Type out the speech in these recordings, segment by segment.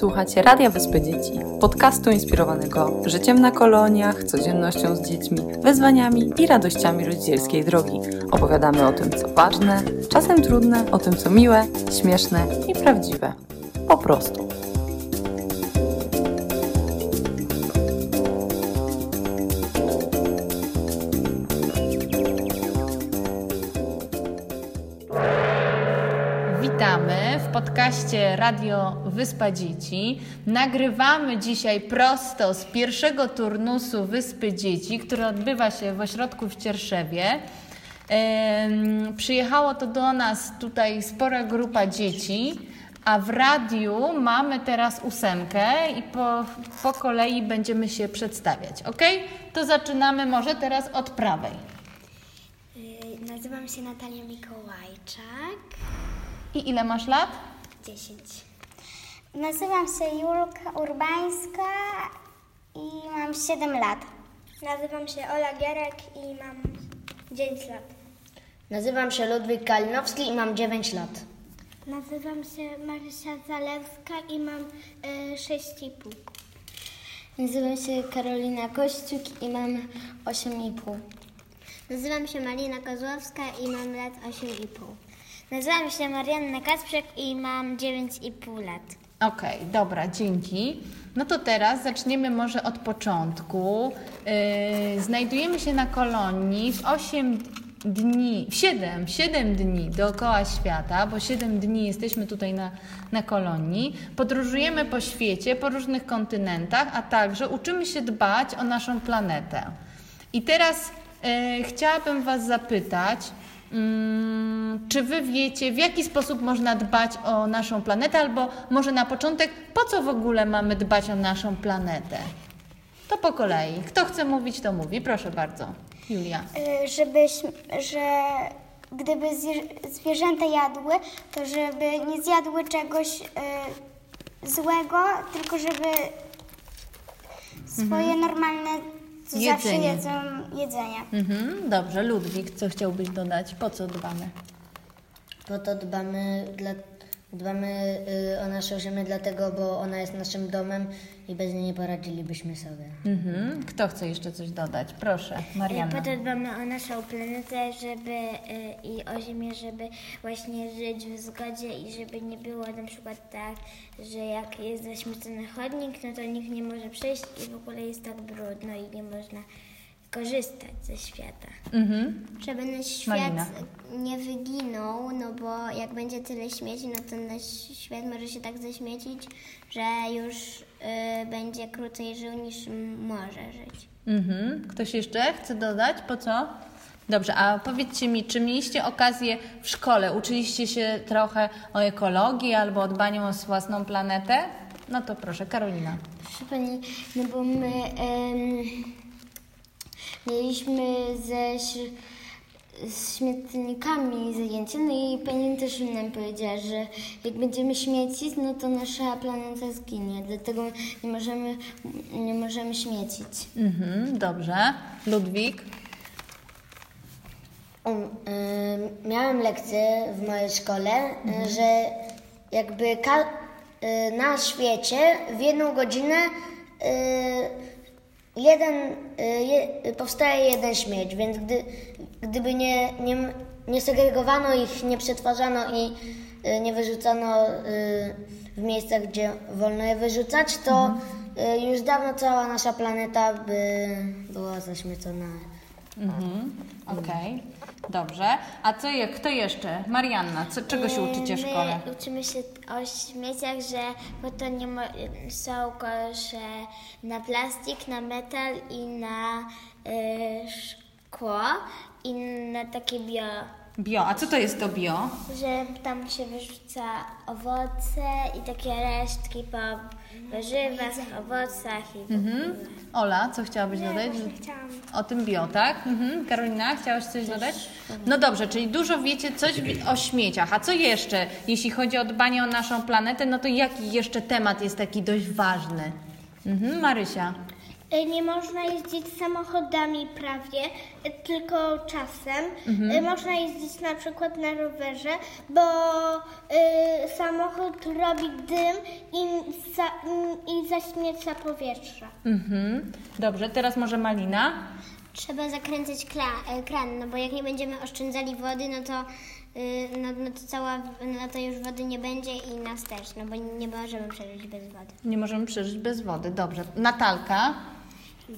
Słuchacie Radia Wyspy Dzieci, podcastu inspirowanego życiem na koloniach, codziennością z dziećmi, wyzwaniami i radościami rodzicielskiej drogi. Opowiadamy o tym, co ważne, czasem trudne, o tym, co miłe, śmieszne i prawdziwe. Po prostu. Witamy podcaście Radio Wyspa Dzieci. Nagrywamy dzisiaj prosto z pierwszego turnusu Wyspy Dzieci, który odbywa się w ośrodku w Cierszewie. Przyjechało to do nas tutaj spora grupa dzieci, a w radiu mamy teraz ósemkę i po, po kolei będziemy się przedstawiać. Ok? To zaczynamy może teraz od prawej. Y, Nazywam się Natalia Mikołajczak. I ile masz lat? 10. Nazywam się Julka Urbańska i mam 7 lat. Nazywam się Ola Gierek i mam 9 lat. Nazywam się Ludwik Kalinowski i mam 9 lat. Nazywam się Marysia Zalewska i mam y, 6,5. Nazywam się Karolina Kościuk i mam 8,5. Nazywam się Malina Kozłowska i mam lat 8,5. Nazywam się Marianna Kacprzek i mam 9,5 lat. Okej, dobra, dzięki. No to teraz zaczniemy może od początku. Yy, znajdujemy się na kolonii w 8 dni, w 7, 7 dni dookoła świata, bo 7 dni jesteśmy tutaj na, na kolonii. Podróżujemy po świecie, po różnych kontynentach, a także uczymy się dbać o naszą planetę. I teraz yy, chciałabym Was zapytać, czy wy wiecie, w jaki sposób można dbać o naszą planetę, albo może na początek, po co w ogóle mamy dbać o naszą planetę? To po kolei. Kto chce mówić, to mówi. Proszę bardzo. Julia. Y, żebyś, że gdyby zwierzęta jadły, to żeby nie zjadły czegoś y, złego, tylko żeby swoje normalne, co zawsze Jedzenie. jedzą, jedzenie. Mhm, dobrze. Ludwik, co chciałbyś dodać? Po co dbamy? Po to dbamy, dla, dbamy y, o naszą ziemię dlatego, bo ona jest naszym domem i bez niej nie poradzilibyśmy sobie. Mhm. Kto chce jeszcze coś dodać? Proszę, Marianna. Po to dbamy o naszą planetę żeby, y, i o Ziemię, żeby właśnie żyć w zgodzie i żeby nie było na przykład tak, że jak jest zaśmiecony chodnik, no to nikt nie może przejść i w ogóle jest tak brudno i nie można korzystać ze świata. Mhm. Żeby nasz świat Malina. nie wyginął, no bo jak będzie tyle śmieci, no to nasz świat może się tak zaśmiecić, że już y, będzie krócej żył niż może żyć. Mhm. Ktoś jeszcze chce dodać? Po co? Dobrze, a powiedzcie mi, czy mieliście okazję w szkole, uczyliście się trochę o ekologii albo o dbaniu o własną planetę? No to proszę, Karolina. Proszę Pani, no bo my mieliśmy ze ś- z śmietnikami zajęcie, no i Pani też nam powiedziała, że jak będziemy śmiecić, no to nasza planeta zginie, dlatego nie możemy, nie możemy śmiecić. Mhm, dobrze. Ludwik? Um, y, miałem lekcję w mojej szkole, y, że jakby ka- y, na świecie w jedną godzinę y, jeden, y, je, powstaje jeden śmieć, więc gdy, gdyby nie, nie, nie segregowano ich, nie przetwarzano i y, nie wyrzucano y, w miejscach, gdzie wolno je wyrzucać, to y, już dawno cała nasza planeta by była zaśmiecona. Mhm, okej. Dobrze. A co je, kto jeszcze? Marianna, co, czego się uczycie w szkole? My uczymy się o śmieciach, że po to nie są kosze na plastik, na metal i na y, szkło i na takie bio, Bio. A co to jest to bio? że tam się wyrzuca owoce i takie resztki po warzywach, owocach i Mhm. Ola, co chciałabyś dodać? chciałam. O tym bio, tak? Mhm. Karolina, chciałaś coś dodać? No dobrze, czyli dużo wiecie coś wi- o śmieciach. A co jeszcze, jeśli chodzi o dbanie o naszą planetę, no to jaki jeszcze temat jest taki dość ważny? Mhm. Marysia. Y, Nie można jeździć samochodami prawie, y, tylko czasem. Y, Można jeździć na przykład na rowerze, bo y, samochód robi dym i, za, i zaśmieca powietrze. Mhm. Dobrze, teraz może Malina. Trzeba zakręcać kla- e, kran, no bo jak nie będziemy oszczędzali wody, no to, y, no, no to cała, no to już wody nie będzie i nas też, no bo nie możemy przeżyć bez wody. Nie możemy przeżyć bez wody. Dobrze. Natalka.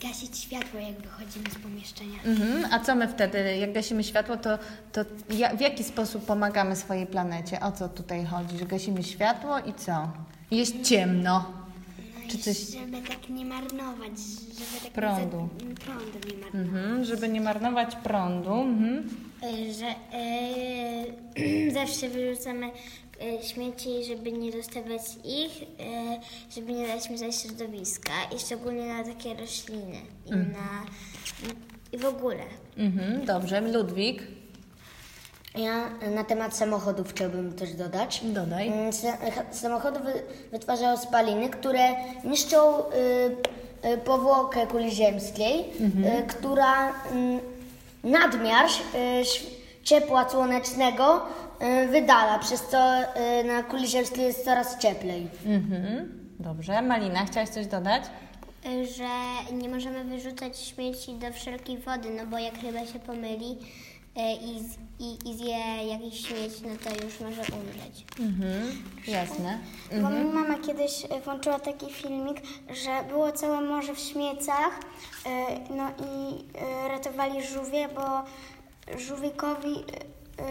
Gasić światło, jak wychodzimy z pomieszczenia. Mhm. A co my wtedy, jak gasimy światło, to, to ja, w jaki sposób pomagamy swojej planecie? O co tutaj chodzi? Że gasimy światło i co? Jest ciemno. Czy coś... Żeby tak nie marnować, żeby tak Prądu. Nie za, prądu nie marnować. Mhm. Żeby nie marnować prądu. Mhm. Y, Że y, zawsze wyrzucamy śmieci, żeby nie dostawać ich, y, żeby nie dać mi środowiska i szczególnie na takie rośliny i na i w ogóle. Mhm. Dobrze. Ludwik. Ja na temat samochodów chciałbym też dodać. Dodaj. Mm, sa- Samochody wy- wytwarzają spaliny, które niszczą y, y, powłokę kuli ziemskiej, y, która mm, nadmiar ciepła słonecznego wydala, przez co y, na kuli ziemskiej jest coraz cieplej. Mhm. Dobrze. Malina, chciałaś coś dodać? Że nie możemy wyrzucać śmieci do wszelkiej wody, no bo jak ryba się pomyli y, i, z- i, i zje jakiś śmieć, no to już może umrzeć. Mhm. Jasne. Bo mi mama kiedyś e, włączyła taki filmik, że było całe morze w śmiecach, e, no i e, ratowali żółwie, bo żółwikowi e, e,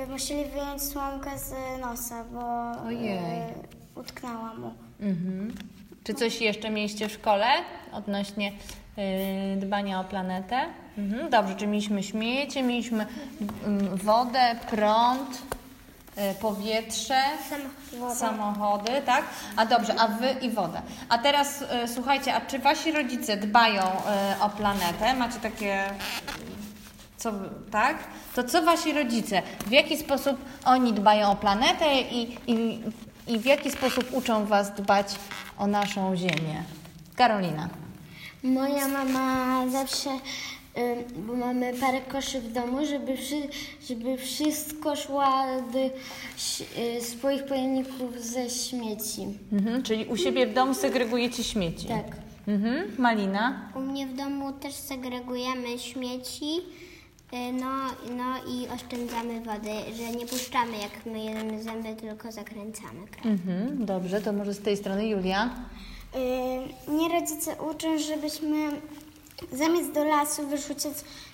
musieli wyjąć słomkę z nosa, bo Ojej. e, utknęła mu. Mhm. Czy coś jeszcze mieliście w szkole odnośnie y, dbania o planetę? Mhm. Dobrze, czy mieliśmy śmiecie, mieliśmy mm, wodę, prąd, y, powietrze, samochody, tak? A dobrze, a wy i wodę. A teraz y, słuchajcie, a czy wasi rodzice dbają y, o planetę? Macie takie co, tak? To co wasi rodzice? W jaki sposób oni dbają o planetę i, i, i w jaki sposób uczą was dbać o naszą Ziemię? Karolina. Moja mama zawsze, bo mamy parę koszy w domu, żeby, żeby wszystko szła do y, swoich pojemników ze śmieci. Mhm, czyli u siebie w domu segregujecie śmieci. Tak. Mhm, Malina. U mnie w domu też segregujemy śmieci, no, no i oszczędzamy wody, że nie puszczamy jak myjemy zęby, tylko zakręcamy kran. Mhm, dobrze, to może z tej strony Julia. Y, Mnie rodzice uczą, żebyśmy zamiast do lasu wyrzucać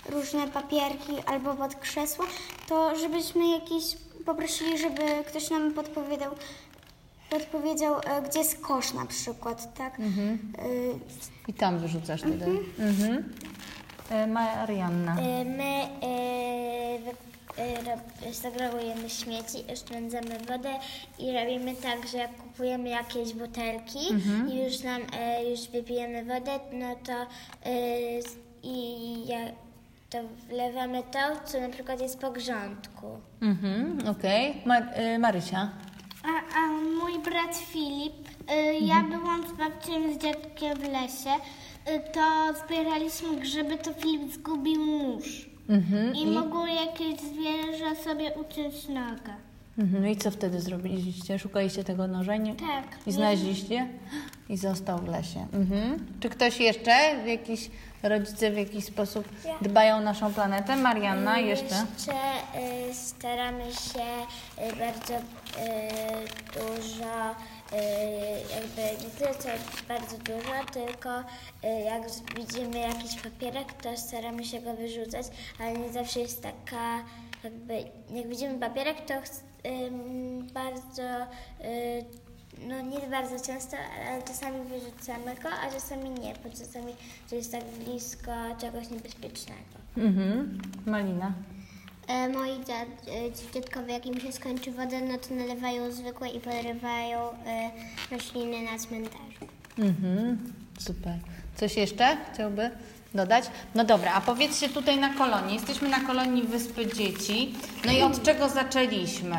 różne papierki albo pod krzesło, to żebyśmy jakieś poprosili, żeby ktoś nam podpowiedział, podpowiedział, e, gdzie jest kosz na przykład, tak? Y, I tam wyrzucasz wtedy. Mhm. E, Marianna. Y, My segregujemy śmieci, oszczędzamy wodę i robimy tak, że jak kupujemy jakieś butelki i już nam już wypijemy wodę, no to i ja, to wlewamy to, co na przykład jest po grządku. Mhm, okej. Ma- y, Marysia. A, a mój brat Filip, y, ja byłam z babcią i z dziadkiem w lesie, y, to zbieraliśmy grzyby, to Filip zgubił nóż. Mhm. I mogło jakieś zwierzę sobie uciąć nogę. Mhm. No i co wtedy zrobiliście? Szukaliście tego noża? i Nie? Tak. I znaleźliście? I został w lesie. Mhm. Czy ktoś jeszcze, jakiś rodzice w jakiś sposób dbają o naszą planetę? Marianna jeszcze? Jeszcze y, staramy się y, bardzo y, dużo, y, jakby nie tyle co bardzo dużo, tylko jak widzimy jakiś papierek, to staramy się go wyrzucać, ale nie zawsze jest taka, jakby jak widzimy papierek, to bardzo, no nie bardzo często, ale czasami wyrzucamy go, a czasami nie, bo czasami to jest tak blisko czegoś niebezpiecznego. Mhm. Malina. E, moi dziad, e, dziadkowie, jak im się skończy woda, no to nalewają zwykłe i porywają e, rośliny na cmentarzu. Mhm. Super. Coś jeszcze chciałby dodać? No dobra, a powiedzcie tutaj na kolonii. Jesteśmy na kolonii Wyspy Dzieci. No i od czego zaczęliśmy?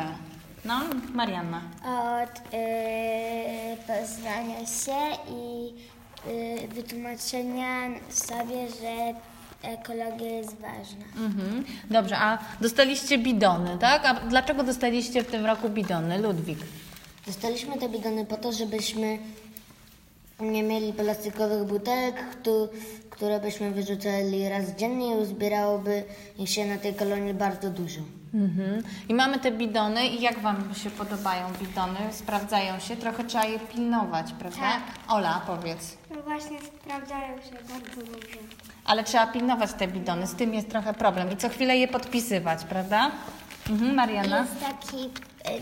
No, Marianna. od y, poznania się i y, wytłumaczenia sobie, że ekologia jest ważna. Mhm. Dobrze, a dostaliście bidony, tak? A dlaczego dostaliście w tym roku bidony, Ludwik? Dostaliśmy te bidony po to, żebyśmy nie mieli plastikowych butelek, któ- które byśmy wyrzucali raz dziennie i uzbierałoby ich się na tej kolonii bardzo dużo. Mhm. I mamy te bidony i jak Wam się podobają bidony? Sprawdzają się? Trochę trzeba je pilnować, prawda? Tak. Ola, powiedz. No właśnie sprawdzają się bardzo dobrze. Ale trzeba pilnować te bidony, z tym jest trochę problem i co chwilę je podpisywać, prawda? Mhm, Mariana? Jest taki,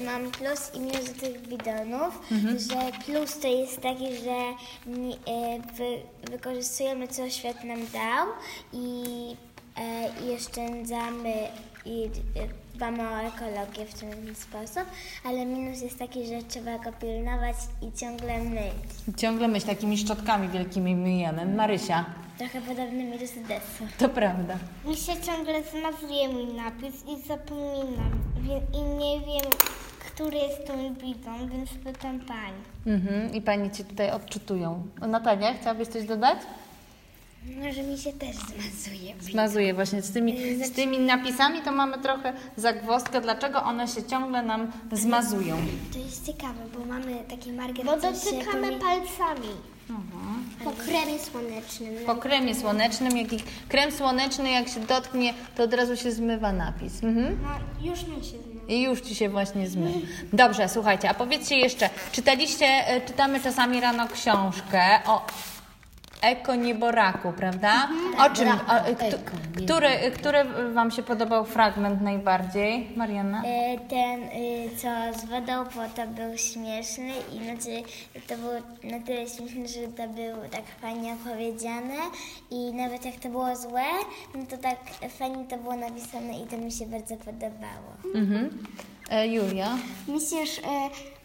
y, mam plus i minus do tych bidonów, że plus to jest taki, że y, wy, wykorzystujemy co świat nam dał i, e, i oszczędzamy i dbamy o ekologię w ten sposób, ale minus jest taki, że trzeba go pilnować i ciągle myć. Ciągle myśl, takimi szczotkami wielkimi myjemy. Marysia, Trochę podobnymi do sedesu. to prawda. Mi się ciągle zmazuje mój napis i zapominam. I nie wiem, który jest ten bidon, więc pytam pani. Mhm. I Pani Cię tutaj odczytują. Natalia, chciałabyś coś dodać? Może mi się też zmazuje. Zmazuję właśnie z tymi, z tymi napisami, to mamy trochę zagwozdkę, dlaczego one się ciągle nam zmazują. To jest ciekawe, bo mamy takie markery, Bo dotykamy palcami. Po kremie słonecznym. Po kremie słonecznym, jak krem słoneczny jak się dotknie, to od razu się zmywa napis. Mhm. No, już mi się zmywa. I już Ci się właśnie zmył. Dobrze, słuchajcie, a powiedzcie jeszcze, czytaliście, e, czytamy czasami rano książkę o ekonieboraku, prawda? O czym, o, e, kto, Eko, który, który Wam się podobał fragment najbardziej, Marianna? E, Ten, y, co z wodą, bo to był śmieszny i znaczy, to było na tyle śmieszne, że to było tak fajnie opowiedziane i nawet jak to było złe, no to tak fajnie to było napisane i to mi się bardzo podobało. Mhm. E, Julia? Mi się już e,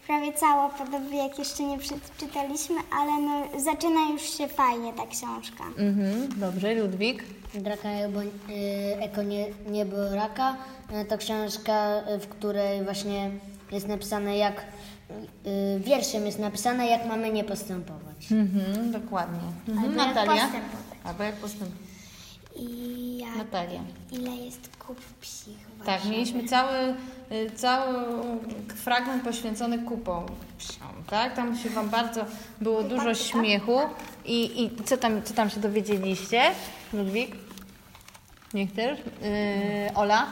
prawie cało podoba, jak jeszcze nie przeczytaliśmy, ale no, zaczyna już się fajnie ta książka. Mhm. Dobrze, Ludwik? Draka Ebo, y, Eko nie, Niebo Raka y, to książka, y, w której właśnie jest napisane jak, wierszem jest napisane jak mamy nie postępować. Mhm, dokładnie. Mhm. Albo jak Natalia? postępować. Albo jak postępować. I jak, Natalia. ile jest kup psich właśnie. Tak, mieliśmy cały, y, cały fragment poświęcony kupom psiom, tak? Tam się Wam bardzo było dużo śmiechu. I, i co, tam, co tam się dowiedzieliście? Ludwik? Nie chcesz? Yy, Ola?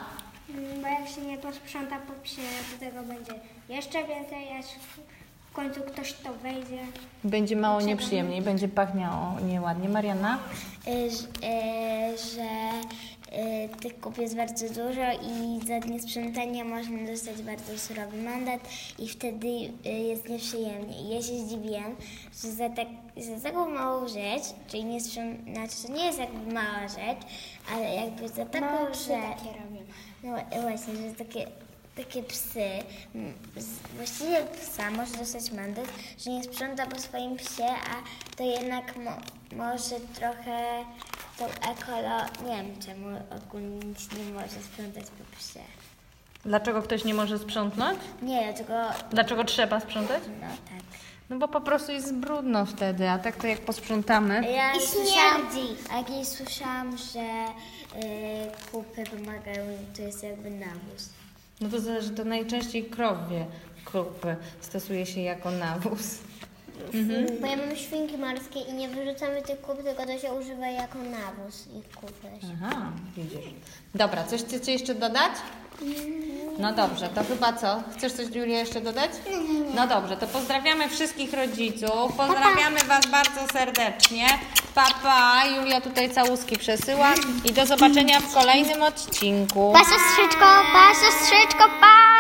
Bo jak się nie posprząta po psie, to tego będzie jeszcze więcej, aż w końcu ktoś to wejdzie. Będzie mało nieprzyjemnie, będzie pachniało nieładnie. Marianna? Y, ż- y, że y, tych kup jest bardzo dużo i za niesprzątanie można dostać bardzo surowy mandat i wtedy jest nieprzyjemnie. I ja się zdziwiłam, że za, tak, za taką małą rzecz, czyli nie sprząt- znaczy to nie jest jakby mała rzecz, ale jakby za taką psy rzecz... takie robią. No właśnie, że takie, takie psy, właściwie psa może dostać mandat, że nie sprząta po swoim psie, a to jednak mo, może trochę tą ekolo... Nie wiem czemu ogólnie nic nie może sprzątać po psie. Dlaczego ktoś nie może sprzątnąć? Nie, dlatego... Dlaczego trzeba sprzątać? No tak. No bo po prostu jest brudno wtedy, a tak to jak posprzątamy. Ja I słyszałam, śmierdzi. a jak kiedyś słyszałam, że y, kupy pomagają, to jest jakby nawóz. No to zależy, to najczęściej krowie krupy stosuje się jako nawóz. Bo ja mam świnki morskie i nie wyrzucamy tych kup, tylko to się używa jako nawóz ich kupy. Aha, widzisz. Dobra, coś chcecie jeszcze dodać? No dobrze, to chyba co? Chcesz coś Julia jeszcze dodać? No dobrze, to pozdrawiamy wszystkich rodziców, pozdrawiamy Was bardzo serdecznie. Papa, pa. Julia tutaj całuski przesyła i do zobaczenia w kolejnym odcinku. Pa siostrzyczko, pa siostrzyczko, pa!